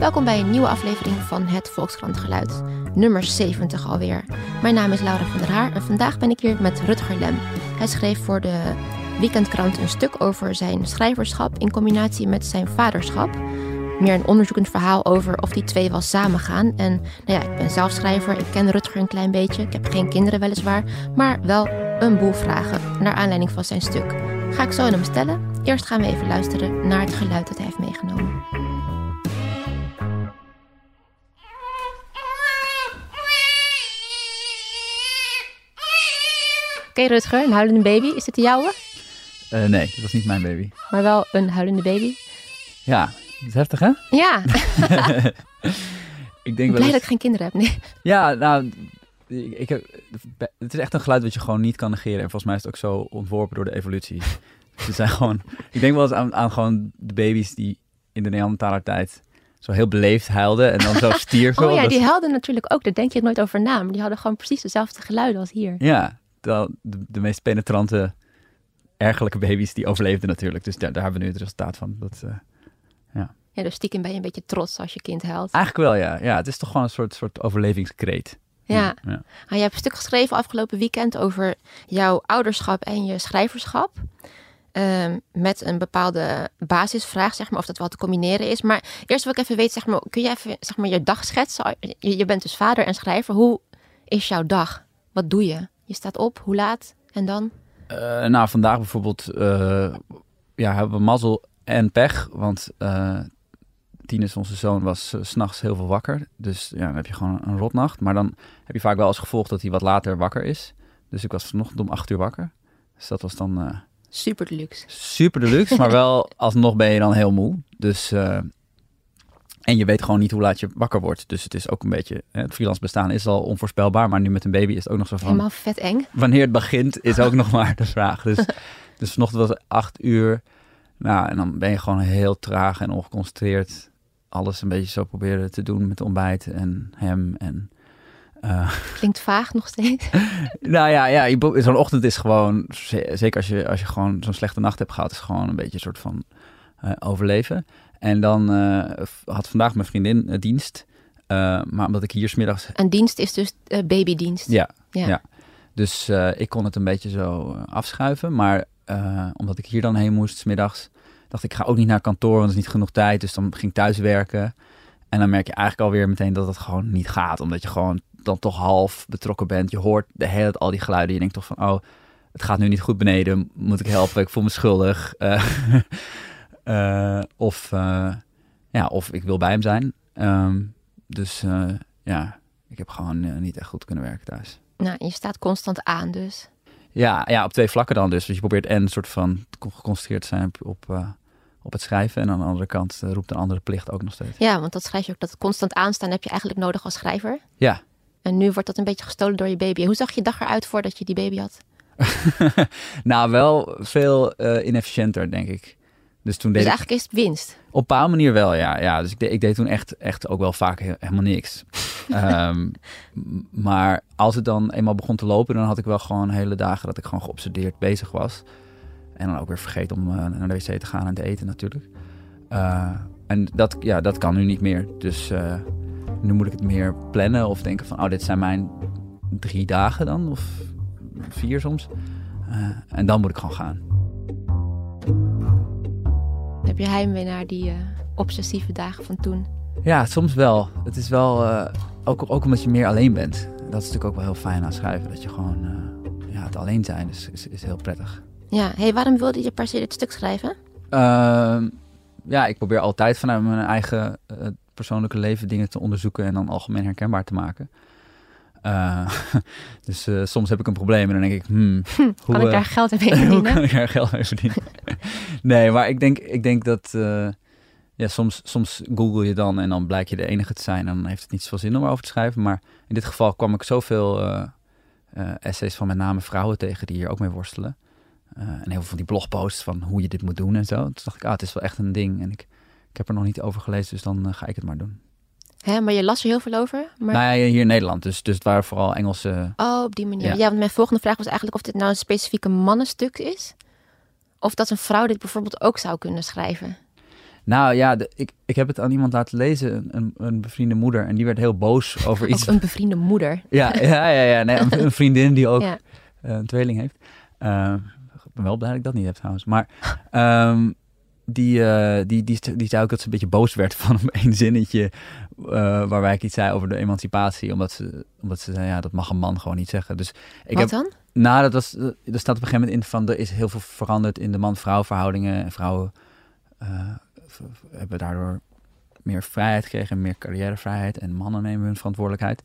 Welkom bij een nieuwe aflevering van Het Volkskrant Geluid, nummer 70 alweer. Mijn naam is Laura van der Haar en vandaag ben ik hier met Rutger Lem. Hij schreef voor de Weekendkrant een stuk over zijn schrijverschap in combinatie met zijn vaderschap. Meer een onderzoekend verhaal over of die twee wel samengaan. En nou ja, ik ben zelf schrijver, ik ken Rutger een klein beetje. Ik heb geen kinderen weliswaar, maar wel een boel vragen naar aanleiding van zijn stuk. Ga ik zo aan hem stellen. Eerst gaan we even luisteren naar het geluid dat hij heeft meegenomen. Oké Rutger, een huilende baby. Is dit de jouwe? Uh, nee, dat was niet mijn baby. Maar wel een huilende baby? Ja, dat is heftig hè? Ja. ik denk blij dat ik geen kinderen heb, nee. Ja, nou, ik heb, het is echt een geluid wat je gewoon niet kan negeren. En volgens mij is het ook zo ontworpen door de evolutie. Ze zijn gewoon, ik denk wel eens aan, aan gewoon de baby's die in de Neandertaler tijd zo heel beleefd huilden en dan zo stierven. oh ja, die huilden natuurlijk ook. Daar denk je nooit over na. Maar die hadden gewoon precies dezelfde geluiden als hier. Ja, de, de meest penetrante, ergelijke baby's die overleefden natuurlijk. Dus daar, daar hebben we nu het resultaat van. Dat, uh, ja. ja, dus stiekem ben je een beetje trots als je kind huilt. Eigenlijk wel, ja. Ja, het is toch gewoon een soort, soort overlevingskreet. Ja. ja. Nou, je hebt een stuk geschreven afgelopen weekend over jouw ouderschap en je schrijverschap. Ehm, met een bepaalde basisvraag, zeg maar, of dat wel te combineren is. Maar eerst wil ik even weten, zeg maar, kun je even zeg maar, je dag schetsen? Je, je bent dus vader en schrijver. Hoe is jouw dag? Wat doe je? Je staat op, hoe laat en dan? Uh, nou, vandaag bijvoorbeeld uh, ja, hebben we mazzel en pech. Want uh, Tinus, onze zoon, was s s'nachts heel veel wakker. Dus ja, dan heb je gewoon een rotnacht. Maar dan heb je vaak wel als gevolg dat hij wat later wakker is. Dus ik was vanochtend om acht uur wakker. Dus dat was dan... super deluxe. Super deluxe, maar wel alsnog ben je dan heel moe. Dus en je weet gewoon niet hoe laat je wakker wordt. Dus het is ook een beetje. Het freelance bestaan is al onvoorspelbaar. Maar nu met een baby is het ook nog zo van. Helemaal vet eng. Wanneer het begint is ook nog maar de vraag. Dus, dus vanochtend was het acht uur. Nou, en dan ben je gewoon heel traag en ongeconcentreerd. Alles een beetje zo proberen te doen met ontbijt en hem. En, uh... Klinkt vaag nog steeds. nou ja, ja zo'n ochtend is gewoon. Zeker als je, als je gewoon zo'n slechte nacht hebt gehad, is gewoon een beetje een soort van uh, overleven. En dan uh, had vandaag mijn vriendin uh, dienst. Uh, maar omdat ik hier smiddags... Een dienst is dus babydienst? Ja, ja. ja. Dus ik kon het een beetje zo afschuiven. Maar omdat ik hier dan heen moest smiddags... dacht ik, ga ook niet naar kantoor, want er is niet genoeg tijd. Dus dan ging ik thuis werken. En dan merk je eigenlijk alweer meteen dat het gewoon niet gaat. Omdat je gewoon dan toch half betrokken bent. Je hoort de hele tijd al die geluiden. Je denkt toch van, oh, het gaat nu niet goed beneden. Moet ik helpen? Ik voel me schuldig. Uh, of, uh, ja, of ik wil bij hem zijn. Um, dus uh, ja, ik heb gewoon niet echt goed kunnen werken thuis. Nou, je staat constant aan dus. Ja, ja, op twee vlakken dan dus. Dus je probeert en een soort van geconcentreerd te zijn op, op het schrijven. En aan de andere kant roept een andere plicht ook nog steeds. Ja, want dat schrijf je ook. Dat constant aanstaan heb je eigenlijk nodig als schrijver. Ja. En nu wordt dat een beetje gestolen door je baby. Hoe zag je dag eruit voordat je die baby had? nou, wel veel inefficiënter, denk ik. Dus, toen dus eigenlijk is het winst? Op een bepaalde manier wel, ja. ja dus ik, deed, ik deed toen echt, echt ook wel vaak helemaal niks. um, maar als het dan eenmaal begon te lopen, dan had ik wel gewoon hele dagen dat ik gewoon geobsedeerd bezig was. En dan ook weer vergeten om uh, naar de wc te gaan en te eten natuurlijk. Uh, en dat, ja, dat kan nu niet meer. Dus uh, nu moet ik het meer plannen of denken van... oh, dit zijn mijn drie dagen dan, of vier soms. en dan moet ik gewoon gaan. Heb je heimwee naar die uh, obsessieve dagen van toen? Ja, soms wel. Het is wel, uh, ook, ook omdat je meer alleen bent. Dat is natuurlijk ook wel heel fijn aan schrijven. Dat je gewoon, uh, ja, het alleen zijn is, is, is heel prettig. Ja, hey, waarom wilde je per se dit stuk schrijven? Ehm, ja, ik probeer altijd vanuit mijn eigen persoonlijke leven dingen te onderzoeken en dan algemeen herkenbaar te maken. Uh, dus uh, soms heb ik een probleem en dan denk ik, hmm, hm, hoe, kan ik daar geld mee verdienen? hoe kan ik daar geld mee verdienen? nee, maar ik denk, ik denk dat, ja, soms, soms google je dan en dan blijk je de enige te zijn en dan heeft het niet zoveel zin om erover te schrijven. Maar in dit geval kwam ik zoveel essays van met name vrouwen tegen die hier ook mee worstelen. en heel veel van die blogposts van hoe je dit moet doen en zo. Toen dacht ik, ah, het is wel echt een ding en ik, ik heb er nog niet over gelezen, dus dan ga ik het maar doen. Hè, maar je las er heel veel over? Maar... Nou ja, hier in Nederland. Dus, dus het waren vooral Engelse... Oh, op die manier. Ja. want mijn volgende vraag was eigenlijk of dit nou een specifieke mannenstuk is. Of dat een vrouw dit bijvoorbeeld ook zou kunnen schrijven. Nou ja, de- ik, ik heb het aan iemand laten lezen, een, een, bevriende moeder. En die werd heel boos over iets. Een bevriende moeder. Ja, ja, ja, ja. Nee, een, een vriendin die ook Ja. eh, een tweeling heeft. Eh, ik ben wel blij dat ik dat niet heb trouwens. Maar ehm, die, eh, die, die, die zei ook dat ze een beetje boos werd van een zinnetje eh, waarbij ik iets zei over de emancipatie. Omdat ze, omdat ze zei, ja, dat mag een man gewoon niet zeggen. Dus ik Wat heb, dan? nou, dat was, er staat op een gegeven moment in van, er is heel veel veranderd in de man-vrouw verhoudingen. En vrouwen eh, hebben daardoor meer vrijheid gekregen, meer carrièrevrijheid. En mannen nemen hun verantwoordelijkheid.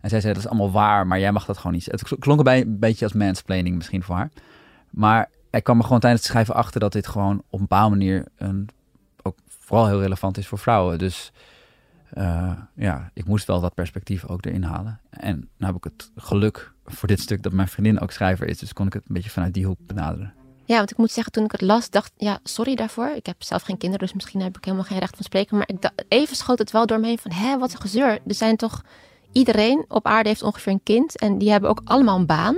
En zij zei, dat is allemaal waar, maar jij mag dat gewoon niet. Het klonk erbij een beetje als mansplaining misschien voor haar. Maar ik kwam er gewoon tijdens het schrijven achter dat dit gewoon op een bepaalde manier een, ook vooral heel relevant is voor vrouwen. Dus eh, ja, ik moest wel dat perspectief ook erin halen. En nou heb ik het geluk voor dit stuk dat mijn vriendin ook schrijver is. Dus kon ik het een beetje vanuit die hoek benaderen. Ja, want ik moet zeggen, toen ik het las, dacht ja, sorry daarvoor. Ik heb zelf geen kinderen, dus misschien heb ik helemaal geen recht van spreken. Maar ik dacht, even schoot het wel door me heen van, hè, wat een gezeur. Er zijn toch, iedereen op aarde heeft ongeveer een kind. En die hebben ook allemaal een baan.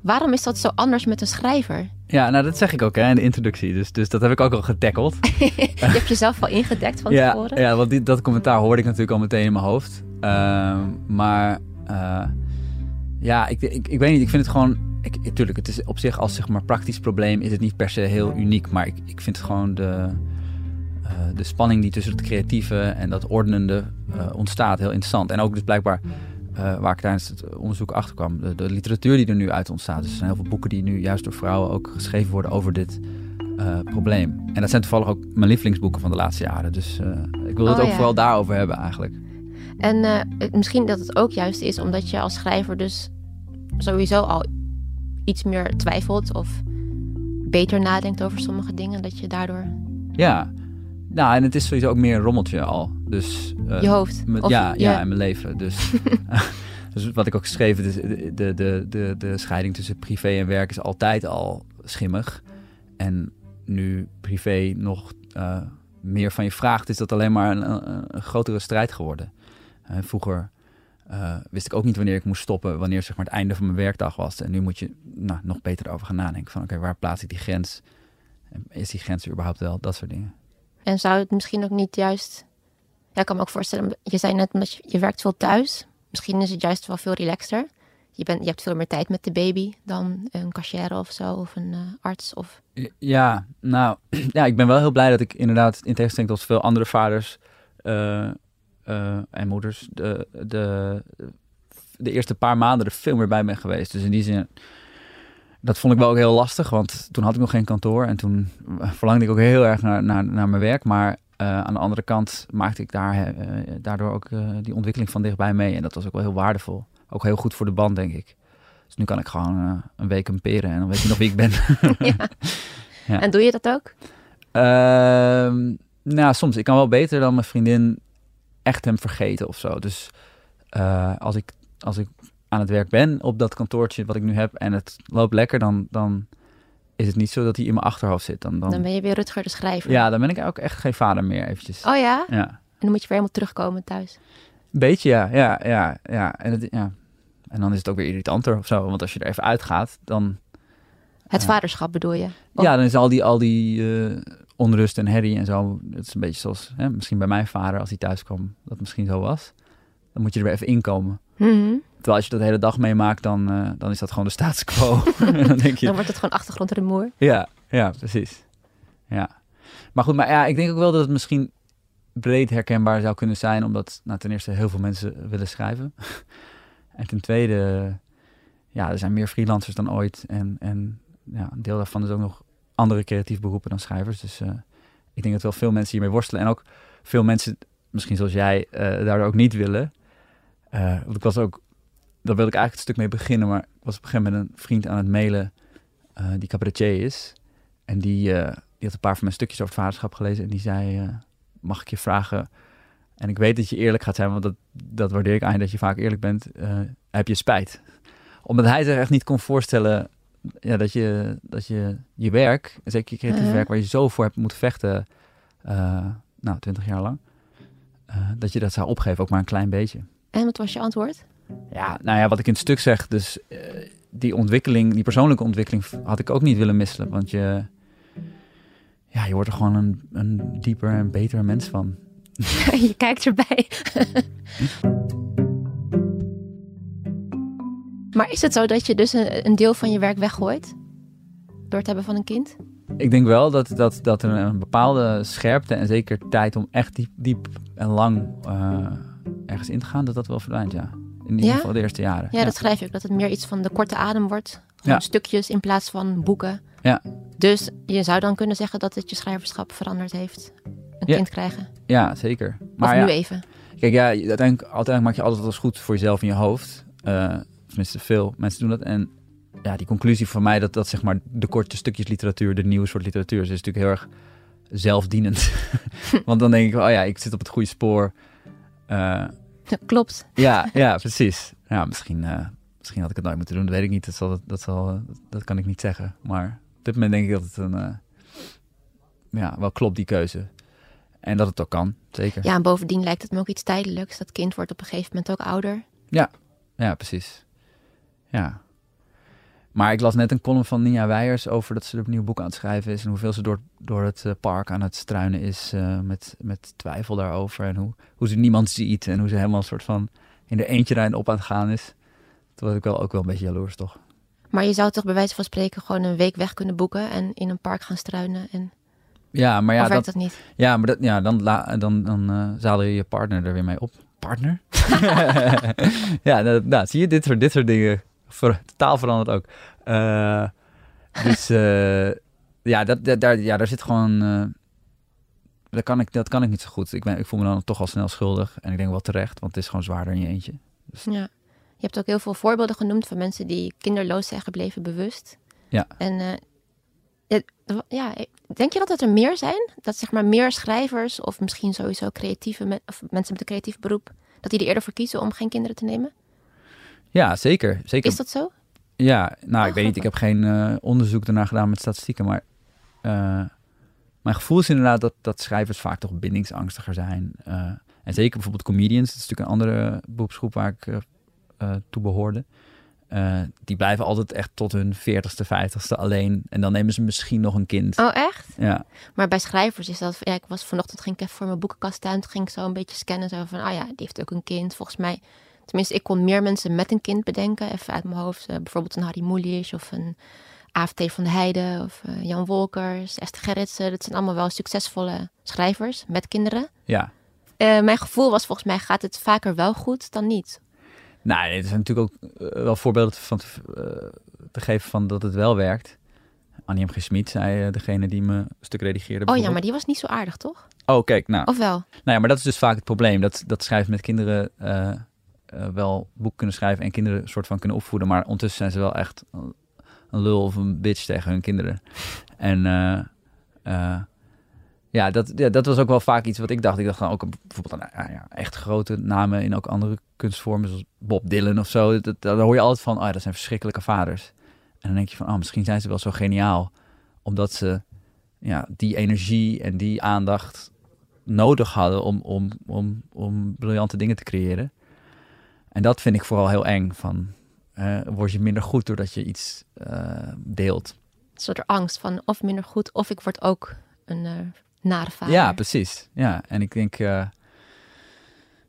Waarom is dat zo anders met een schrijver? Ja, nou dat zeg ik ook hè, in de introductie. Dus, dus dat heb ik ook al getackeld. Je hebt jezelf al ingedekt van ja, tevoren. ja, want die, dat commentaar hoorde ik natuurlijk al meteen in mijn hoofd. Ehm, maar eh, ja, ik, ik, ik weet niet. Ik vind het gewoon. Ik, tuurlijk, het is op zich als zeg maar praktisch probleem is het niet per se heel uniek. Maar ik, ik vind het gewoon de, eh, de spanning die tussen het creatieve en dat ordenende eh, ontstaat heel interessant. En ook dus blijkbaar eh, waar ik tijdens het onderzoek achter kwam. De, de literatuur die er nu uit ontstaat. Dus er zijn heel veel boeken die nu juist door vrouwen ook geschreven worden over dit eh, probleem. En dat zijn toevallig ook mijn lievelingsboeken van de laatste jaren. Dus eh, ik wil het Oh, ook ja. vooral daarover hebben eigenlijk. En misschien dat het ook juist is omdat je als schrijver dus sowieso al iets meer twijfelt of beter nadenkt over sommige dingen. Dat je daardoor Ja, nou en het is sowieso ook meer een rommeltje al. Dus, eh, je hoofd. met- ja, je- ja, in mijn leven. Dus, dus wat ik ook geschreven, dus de, de, de, de, de scheiding tussen privé en werk is altijd al schimmig. En nu privé nog eh, meer van je vraagt, is dat alleen maar een, een, een grotere strijd geworden. Eh, vroeger wist ik ook niet wanneer ik moest stoppen, wanneer zeg maar, het einde van mijn werkdag was. En nu moet je nou, nog beter over gaan nadenken. Van oké, waar plaats ik die grens? En Is die grens er überhaupt wel? Dat soort dingen. En zou het misschien ook niet juist... Ja, ik kan me ook voorstellen, je zei net je werkt veel thuis. Misschien is het juist wel veel relaxter. Je, bent, je hebt veel meer tijd met de baby dan een cashier of zo, of een eh, arts. Of... Ja, nou, ja, ik ben wel heel blij dat ik inderdaad, in tegenstelling tot veel andere vaders eh, eh, en moeders, de, de, de eerste paar maanden er veel meer bij ben geweest. Dus in die zin, dat vond ik wel ook heel lastig, want toen had ik nog geen kantoor en toen verlangde ik ook heel erg naar, naar, naar mijn werk. Maar eh, aan de andere kant maakte ik daar, eh, daardoor ook eh, die ontwikkeling van dichtbij mee. En dat was ook wel heel waardevol. Ook heel goed voor de band, denk ik. Dus nu kan ik gewoon een week kamperen en dan weet je nog wie ik ben. ja. Ja. En doe je dat ook? Ehm, nou, soms. Ik kan wel beter dan mijn vriendin echt hem vergeten of zo. Dus als, ik, als ik aan het werk ben op dat kantoortje wat ik nu heb en het loopt lekker, dan, dan is het niet zo dat hij in mijn achterhoofd zit. Dan, dan, Dan ben je weer Rutger de schrijver. ja, dan ben ik ook echt geen vader meer eventjes. Oh ja? Ja, En dan moet je weer helemaal terugkomen thuis. beetje ja, ja, ja, ja. En, het, ja. en dan is het ook weer irritanter of zo. Want als je er even uitgaat, dan, Het vaderschap bedoel je? Ja, dan is al die, al die eh, onrust en herrie en zo. Het is een beetje zoals hè, misschien bij mijn vader als hij thuis kwam, dat misschien zo was. Dan moet je er weer even inkomen. Mhm. Terwijl als je dat de hele dag meemaakt, dan, eh, dan is dat gewoon de status quo. dan denk je, Dan wordt het gewoon achtergrondrumoer. ja, ja, precies. Ja. Maar goed, maar ja, ik denk ook wel dat het misschien breed herkenbaar zou kunnen zijn, omdat nou, ten eerste heel veel mensen willen schrijven. en ten tweede, ja, er zijn meer freelancers dan ooit. En, en ja, een deel daarvan is ook nog andere creatief beroepen dan schrijvers. Dus eh, ik denk dat wel veel mensen hiermee worstelen. En ook veel mensen, misschien zoals jij, eh daar ook niet willen. Want ik was ook, daar wilde ik eigenlijk het stuk mee beginnen, maar ik was op een gegeven moment een vriend aan het mailen eh, die cabaretier is. En die, eh, die had een paar van mijn stukjes over het vaderschap gelezen. En die zei, eh, mag ik je vragen... En ik weet dat je eerlijk gaat zijn, want dat, dat waardeer ik aan je, dat je vaak eerlijk bent. heb je spijt? Omdat hij zich echt niet kon voorstellen ja, dat, je, dat je je werk, zeker je creatief werk, waar je zo voor hebt moeten vechten, nou, twintig jaar lang, dat je dat zou opgeven, ook maar een klein beetje. En wat was je antwoord? Ja, nou ja, wat ik in het stuk zeg, dus eh, die ontwikkeling, die persoonlijke ontwikkeling, had ik ook niet willen missen. Want je, ja, je wordt er gewoon een, een dieper en beter mens van. je kijkt erbij. maar is het zo dat je dus een, een deel van je werk weggooit? Door het hebben van een kind? Ik denk wel dat, dat, dat er een bepaalde scherpte en zeker tijd om echt diep, diep en lang uh, ergens in te gaan, dat dat wel verdwijnt, ja. In ieder Ja? geval de eerste jaren. Ja, dat schrijf je ook. Dat het meer iets van de korte adem wordt. Gewoon Ja. stukjes in plaats van boeken. Ja. Dus je zou dan kunnen zeggen dat het je schrijverschap veranderd heeft. Een kind krijgen. Ja, zeker. Of Maar nu ja, even. kijk, ja, uiteindelijk, uiteindelijk maak je altijd alles goed voor jezelf in je hoofd. Eh, tenminste, veel mensen doen dat. En ja, die conclusie van mij dat dat zeg maar de korte stukjes literatuur de nieuwe soort literatuur is, is natuurlijk heel erg zelfdienend. Want dan denk ik, oh ja, ik zit op het goede spoor. Eh, klopt. ja, ja, precies. Ja, misschien, eh, misschien had ik het nooit moeten doen. Dat weet ik niet. Dat, zal, dat, zal, dat kan ik niet zeggen. Maar op dit moment denk ik dat het een, eh, ja, wel klopt, die keuze. En dat het ook kan, zeker. Ja, en bovendien lijkt het me ook iets tijdelijks. Dat kind wordt op een gegeven moment ook ouder. Ja, precies. Ja. Maar ik las net een column van Nia Weijers over dat ze een nieuw boek aan het schrijven is. En hoeveel ze door, door het eh, park aan het struinen is eh, met, met twijfel daarover. En hoe, hoe ze niemand ziet en hoe ze helemaal een soort van in de eentje daarin op aan het gaan is. Toen was ik wel, ook wel een beetje jaloers, toch? Maar je zou toch bij wijze van spreken gewoon een week weg kunnen boeken. En in een park gaan struinen. En, Ja, maar ja, dat, dat niet? ja, maar dat, ja dan, la, dan, dan eh, zadel je je partner er weer mee op. Partner? ja, nou, nou, zie je, dit soort, dit soort dingen. Ver, totaal veranderd ook. Eh, dus eh, ja, dat, dat, daar, ja, daar zit gewoon... eh, dat, kan ik, dat kan ik niet zo goed. Ik, ben, ik voel me dan toch al snel schuldig. En ik denk wel terecht, want het is gewoon zwaarder in je eentje. Ja. Je hebt ook heel veel voorbeelden genoemd van mensen die kinderloos zijn gebleven bewust. Ja. En ja, denk je dat het er meer zijn? Dat zeg maar meer schrijvers of misschien sowieso creatieve of mensen met een creatief beroep, dat die er eerder voor kiezen om geen kinderen te nemen? Ja, zeker. zeker. Is dat zo? Ja, nou, Oh, ik weet niet. Ik heb geen eh, onderzoek daarna gedaan met statistieken. Maar eh, mijn gevoel is inderdaad dat, dat schrijvers vaak toch bindingsangstiger zijn. Eh, en zeker bijvoorbeeld comedians. Dat is natuurlijk een andere beroepsgroep waar ik toe behoorde. Eh, die blijven altijd echt tot hun 40ste, 50ste alleen. En dan nemen ze misschien nog een kind. Oh, echt? Ja, Maar bij schrijvers is dat. Ja, ik was vanochtend ging ik even voor mijn boekenkast aan. Toen ging ik zo een beetje scannen. Zo van, ah ja, die heeft ook een kind. Volgens mij. Tenminste, ik kon meer mensen met een kind bedenken. Even uit mijn hoofd. Eh, bijvoorbeeld een Harry Mulisch of een AFT van de Heide of eh, Jan Wolkers, Esther Gerritsen. Dat zijn allemaal wel succesvolle schrijvers met kinderen. ja. Eh, mijn gevoel was volgens mij gaat het vaker wel goed dan niet. Nou, er zijn natuurlijk ook wel voorbeelden van te, te geven van dat het wel werkt. Annie M. G. Schmid zei degene die me een stuk redigeerde. Oh ja, maar die was niet zo aardig, toch? Oh, kijk, nou. Of wel? Nou ja, maar dat is dus vaak het probleem. Dat, dat schrijvers met kinderen eh, wel boek kunnen schrijven en kinderen soort van kunnen opvoeden. Maar ondertussen zijn ze wel echt een lul of een bitch tegen hun kinderen. En eh, eh, ja, dat, ja, dat was ook wel vaak iets wat ik dacht. Ik dacht dan ook aan bijvoorbeeld aan ah, ja, echt grote namen in ook andere kunstvormen, zoals Bob Dylan of zo. Dat, daar hoor je altijd van, oh ja, dat zijn verschrikkelijke vaders. En dan denk je van, oh, misschien zijn ze wel zo geniaal. Omdat ze ja, die energie en die aandacht nodig hadden om, om, om, om briljante dingen te creëren. En dat vind ik vooral heel eng. Van, word je minder goed doordat je iets eh, deelt. Een soort angst van of minder goed, of ik word ook een eh nare vader. Ja, precies. Ja, en ik denk, eh,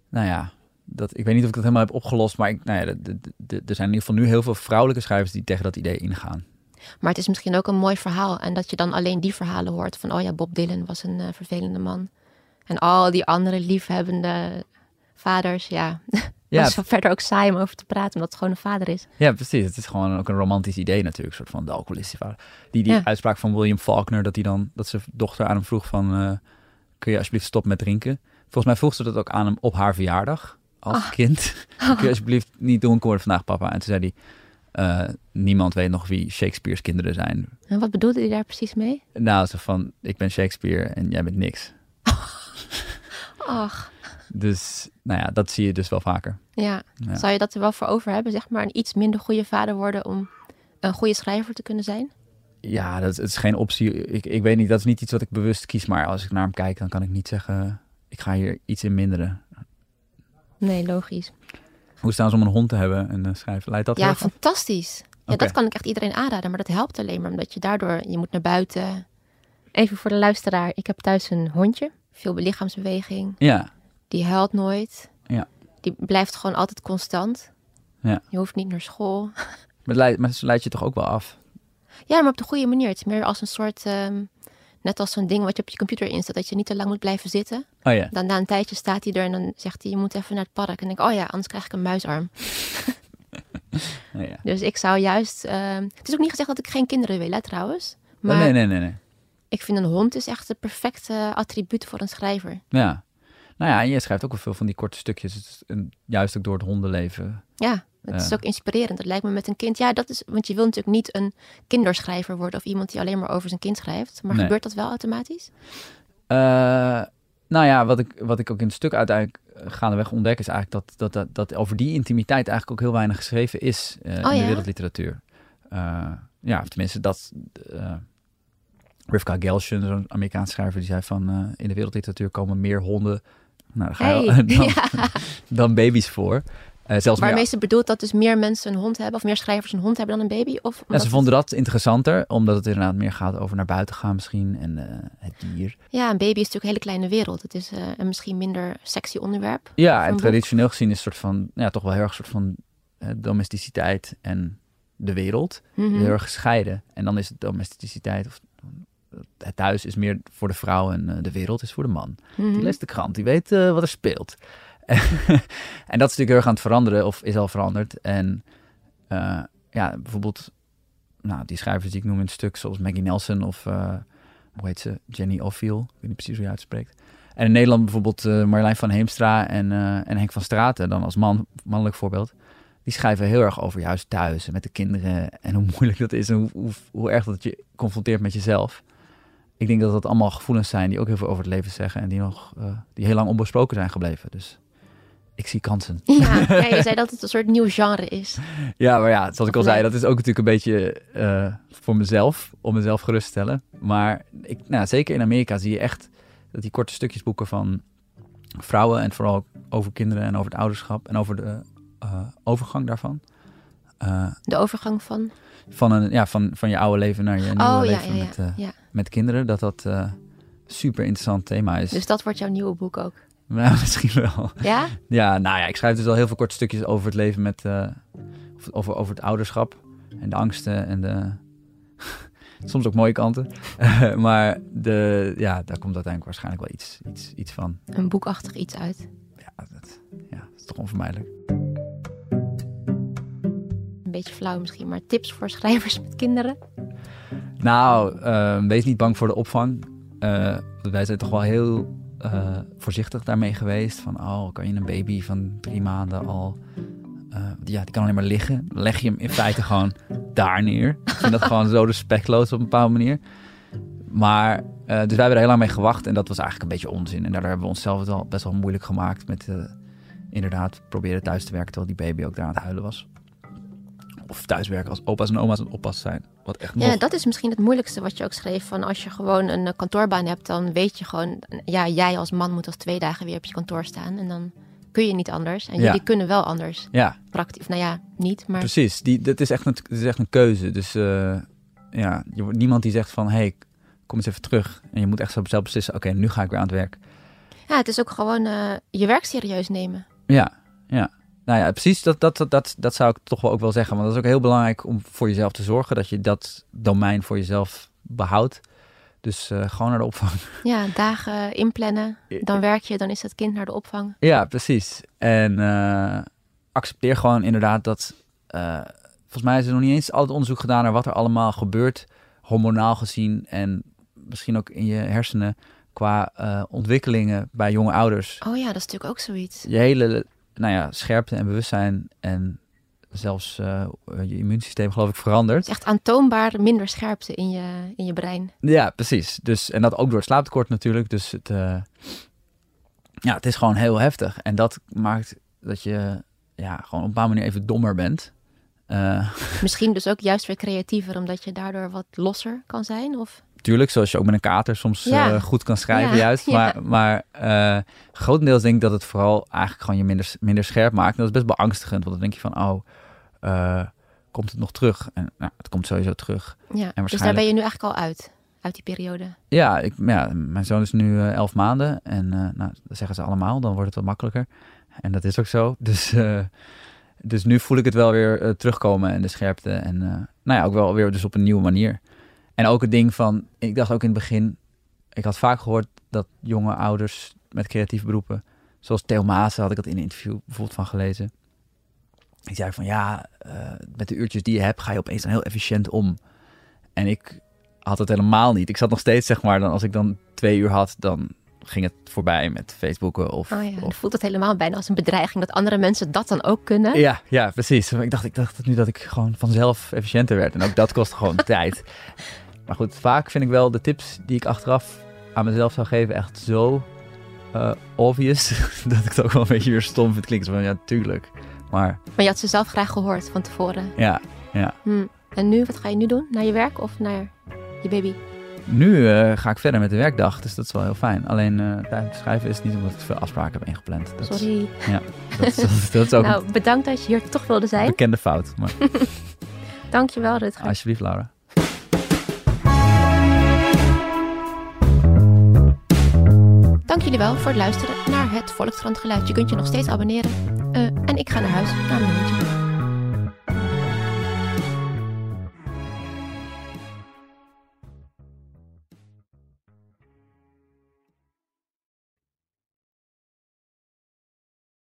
nou ja, dat, ik weet niet of ik dat helemaal heb opgelost, maar ik, nou ja, er zijn in ieder geval nu heel veel vrouwelijke schrijvers die tegen dat idee ingaan. Maar het is misschien ook een mooi verhaal. En dat je dan alleen die verhalen hoort van, oh ja, Bob Dylan was een vervelende man. En al die andere liefhebbende vaders, ja. Ja, Dat is verder ook saai om over te praten, omdat het gewoon een vader is. Ja, precies. Het is gewoon ook een romantisch idee natuurlijk, soort van de alcoholistische vader. Die, die Ja. uitspraak van William Faulkner, dat hij dan, dat zijn dochter aan hem vroeg van, eh, kun je alsjeblieft stoppen met drinken? Volgens mij vroeg ze dat ook aan hem op haar verjaardag, als Ah. kind. kun je alsjeblieft niet dronken worden vandaag, papa? En toen zei hij, eh, niemand weet nog wie Shakespeare's kinderen zijn. En wat bedoelde hij daar precies mee? Nou, zo van, ik ben Shakespeare en jij bent niks. Ach, Dus, nou ja, dat zie je dus wel vaker. Ja. Ja. Zou je dat er wel voor over hebben, zeg maar, een iets minder goede vader worden om een goede schrijver te kunnen zijn? Ja, dat, is geen optie. Ik, ik weet niet, dat is niet iets wat ik bewust kies. Maar als ik naar hem kijk, dan kan ik niet zeggen... ik ga hier iets in minderen. Nee, logisch. Hoe staan ze om een hond te hebben en uh, schrijven? Leidt dat Ja, fantastisch. Ja, dat kan ik echt iedereen aanraden, maar dat helpt alleen maar omdat je daardoor, je moet naar buiten. Even voor de luisteraar. Ik heb thuis een hondje. Veel lichaamsbeweging. Ja, Die huilt nooit. Ja. Die blijft gewoon altijd constant. Ja. Je hoeft niet naar school. maar, maar ze leidt je toch ook wel af? Ja, maar op de goede manier. Het is meer als een soort... ehm, net als zo'n ding wat je op je computer instelt. Dat je niet te lang moet blijven zitten. Oh ja. Dan na een tijdje staat hij er en dan zegt hij... Je moet even naar het park. En denk ik, oh ja, anders krijg ik een muisarm. Oh, ja. Dus ik zou juist... ehm, het is ook niet gezegd dat ik geen kinderen wil, hè, trouwens. Maar Oh, nee, nee, nee, nee. ik vind een hond is echt het perfecte attribuut voor een schrijver. Ja. Nou ja, en je schrijft ook wel veel van die korte stukjes. Het is een- juist ook door het hondenleven. Ja, het is ook inspirerend. Het lijkt me met een kind. Ja, dat is. Want je wil natuurlijk niet een kinderschrijver worden of iemand die alleen maar over zijn kind schrijft. Maar Nee. gebeurt dat wel automatisch? Eh, nou ja, wat ik, wat ik ook in het stuk uiteindelijk eh, gaandeweg ontdek... is eigenlijk dat, dat, dat, dat over die intimiteit eigenlijk ook heel weinig geschreven is... eh, in de wereldliteratuur. Ja, of tenminste, dat... Rivka Gelshen, zo'n Amerikaanse schrijver, die zei van... in de wereldliteratuur komen meer honden nou, daar ga je Hey, dan, ja. dan baby's voor. Eh, zelfs meer Waarmee ze bedoelt dat dus meer mensen een hond hebben of meer schrijvers een hond hebben dan een baby? Of Ja, ze vonden dat interessanter, omdat het inderdaad meer gaat over naar buiten gaan misschien en eh, het dier. ja, een baby is natuurlijk een hele kleine wereld. Het is eh, een misschien minder sexy onderwerp. Ja, en boek. traditioneel gezien is het soort van, ja, toch wel heel erg soort van domesticiteit en de wereld Mhm. heel erg gescheiden. En dan is het domesticiteit of het thuis is meer voor de vrouw en eh, de wereld is voor de man. Mhm. Die leest de krant, die weet eh, wat er speelt. en dat is natuurlijk heel erg aan het veranderen, of is al veranderd. En eh, ja, bijvoorbeeld, nou, die schrijvers die ik noem in het stuk, zoals Maggie Nelson of, hoe heet ze, Jenny Offiel, ik weet niet precies hoe je uitspreekt. En in Nederland bijvoorbeeld Marjolein van Heemstra en, en Henk van Straten, dan als man, mannelijk voorbeeld. Die schrijven heel erg over juist thuis en met de kinderen en hoe moeilijk dat is en hoe, hoe, hoe erg dat je confronteert met jezelf. Ik denk dat dat allemaal gevoelens zijn die ook heel veel over het leven zeggen en die nog eh, die heel lang onbesproken zijn gebleven. Dus ik zie kansen. Ja, ja, je zei dat het een soort nieuw genre is. Ja, maar ja, zoals ik al zei, dat is ook natuurlijk een beetje eh, voor mezelf, om mezelf gerust te stellen. Maar ik, nou, zeker in Amerika zie je echt dat die korte stukjes boeken van vrouwen en vooral over kinderen en over het ouderschap en over de eh, overgang daarvan. De overgang van. Van, een, ja, van, van je oude leven naar je nieuwe Oh leven ja, ja. met, eh, met kinderen, dat dat eh super interessant thema is. Dus dat wordt jouw nieuwe boek ook. Nou, misschien wel. Ja? Ja, nou ja, ik schrijf dus al heel veel korte stukjes over het leven met, eh, over, over het ouderschap en de angsten en de, soms ook mooie kanten. maar de, ja, daar komt uiteindelijk waarschijnlijk wel iets, iets, iets van. Een boekachtig iets uit. Ja, dat, ja, dat is toch onvermijdelijk. Een beetje flauw misschien, maar tips voor schrijvers met kinderen. Nou, eh, wees niet bang voor de opvang. Eh, wij zijn toch wel heel eh, voorzichtig daarmee geweest. Van, oh, kan je een baby van drie maanden al... ja, die kan alleen maar liggen. Leg je hem in feite gewoon daar neer. Ik vind dat gewoon zo respectloos op een bepaalde manier. Maar, dus wij hebben er heel lang mee gewacht. En dat was eigenlijk een beetje onzin. En daardoor hebben we onszelf het wel best wel moeilijk gemaakt. Met inderdaad proberen thuis te werken terwijl die baby ook daar aan het huilen was. Of thuiswerken als opa's en oma's aan het oppassen zijn. Wat echt nog... Ja, dat is misschien het moeilijkste wat je ook schreef. Van als je gewoon een eh, kantoorbaan hebt, dan weet je gewoon... Ja, jij als man moet als twee dagen weer op je kantoor staan. En dan kun je niet anders. En Ja. jullie kunnen wel anders. Ja, Praktisch, nou ja, niet, maar... Precies, die, dat is echt een, het is echt een keuze. Dus eh, ja, je wordt niemand die zegt van, hé, hey, kom eens even terug. En je moet echt zelf beslissen, oké, nu ga ik weer aan het werk. Ja, het is ook gewoon eh, je werk serieus nemen. Ja, ja. Nou ja, precies, dat, dat, dat, dat, dat zou ik toch wel ook wel zeggen. Want dat is ook heel belangrijk om voor jezelf te zorgen, dat je dat domein voor jezelf behoudt. Dus eh, gewoon naar de opvang. Ja, dagen inplannen. Dan werk je, dan is het kind naar de opvang. Ja, precies. En eh, accepteer gewoon inderdaad dat. eh, volgens mij is er nog niet eens al het onderzoek gedaan naar wat er allemaal gebeurt, hormonaal gezien en misschien ook in je hersenen qua ontwikkelingen bij jonge ouders. Oh ja, dat is natuurlijk ook zoiets. Je hele, nou ja, scherpte en bewustzijn en zelfs eh, je immuunsysteem geloof ik verandert. Echt aantoonbaar minder scherpte in je, in je brein. Ja, precies. Dus, en dat ook door het slaaptekort natuurlijk. Dus het, eh, ja, het is gewoon heel heftig. En dat maakt dat je ja, gewoon op een bepaalde manier even dommer bent. Eh Misschien dus ook juist weer creatiever, omdat je daardoor wat losser kan zijn. Of... tuurlijk, zoals je ook met een kater soms Ja. eh, goed kan schrijven Ja, juist. ja. Maar, maar eh, grotendeels denk ik dat het vooral eigenlijk gewoon je minder, minder scherp maakt. En dat is best beangstigend, want dan denk je van, oh, eh, komt het nog terug? En nou, het komt sowieso terug. Ja, dus daar waarschijnlijk- ben je nu eigenlijk al uit. uit die periode? Ja, ik, ja mijn zoon is nu uh, elf maanden. En uh, nou, dat zeggen ze allemaal, dan wordt het wat makkelijker. En dat is ook zo. Dus, uh, dus nu voel ik het wel weer terugkomen en de scherpte. En nou ja, ook wel weer dus op een nieuwe manier. En ook het ding van, ik dacht ook in het begin, ik had vaak gehoord dat jonge ouders met creatieve beroepen, zoals Theo Maas, had ik dat in een interview bijvoorbeeld van gelezen. Die zei van ja, met de uurtjes die je hebt, ga je opeens dan heel efficiënt om. En ik had het helemaal niet. Ik zat nog steeds, zeg maar, dan als ik dan twee uur had, dan ging het voorbij met Facebooken of... Oh ja, of... voelt het helemaal bijna als een bedreiging dat andere mensen dat dan ook kunnen. Ja, ja, precies. Ik dacht, ik dacht nu dat ik gewoon vanzelf efficiënter werd. En ook dat kost gewoon tijd. Maar goed, vaak vind ik wel de tips die ik achteraf aan mezelf zou geven echt zo uh, obvious dat ik het ook wel een beetje weer stom vind klinken. Van ja, tuurlijk. Maar, maar je had ze zelf graag gehoord van tevoren. Ja, ja. Hm. En nu, wat ga je nu doen? Naar je werk of naar je baby? Nu uh, ga ik verder met de werkdag, dus dat is wel heel fijn. Alleen uh, tijdens het schrijven is het niet omdat ik veel afspraken heb ingepland. Dat Sorry. Is, ja, dat is, dat, is, dat is ook nou, bedankt dat je hier toch wilde zijn. bekende fout. Maar... Dankjewel, Rutger. Alsjeblieft, Laura. Dank jullie wel voor het luisteren naar het Volkskrant Geluid. Je kunt je nog steeds abonneren. Uh, en ik ga naar huis, naar mijn hondje.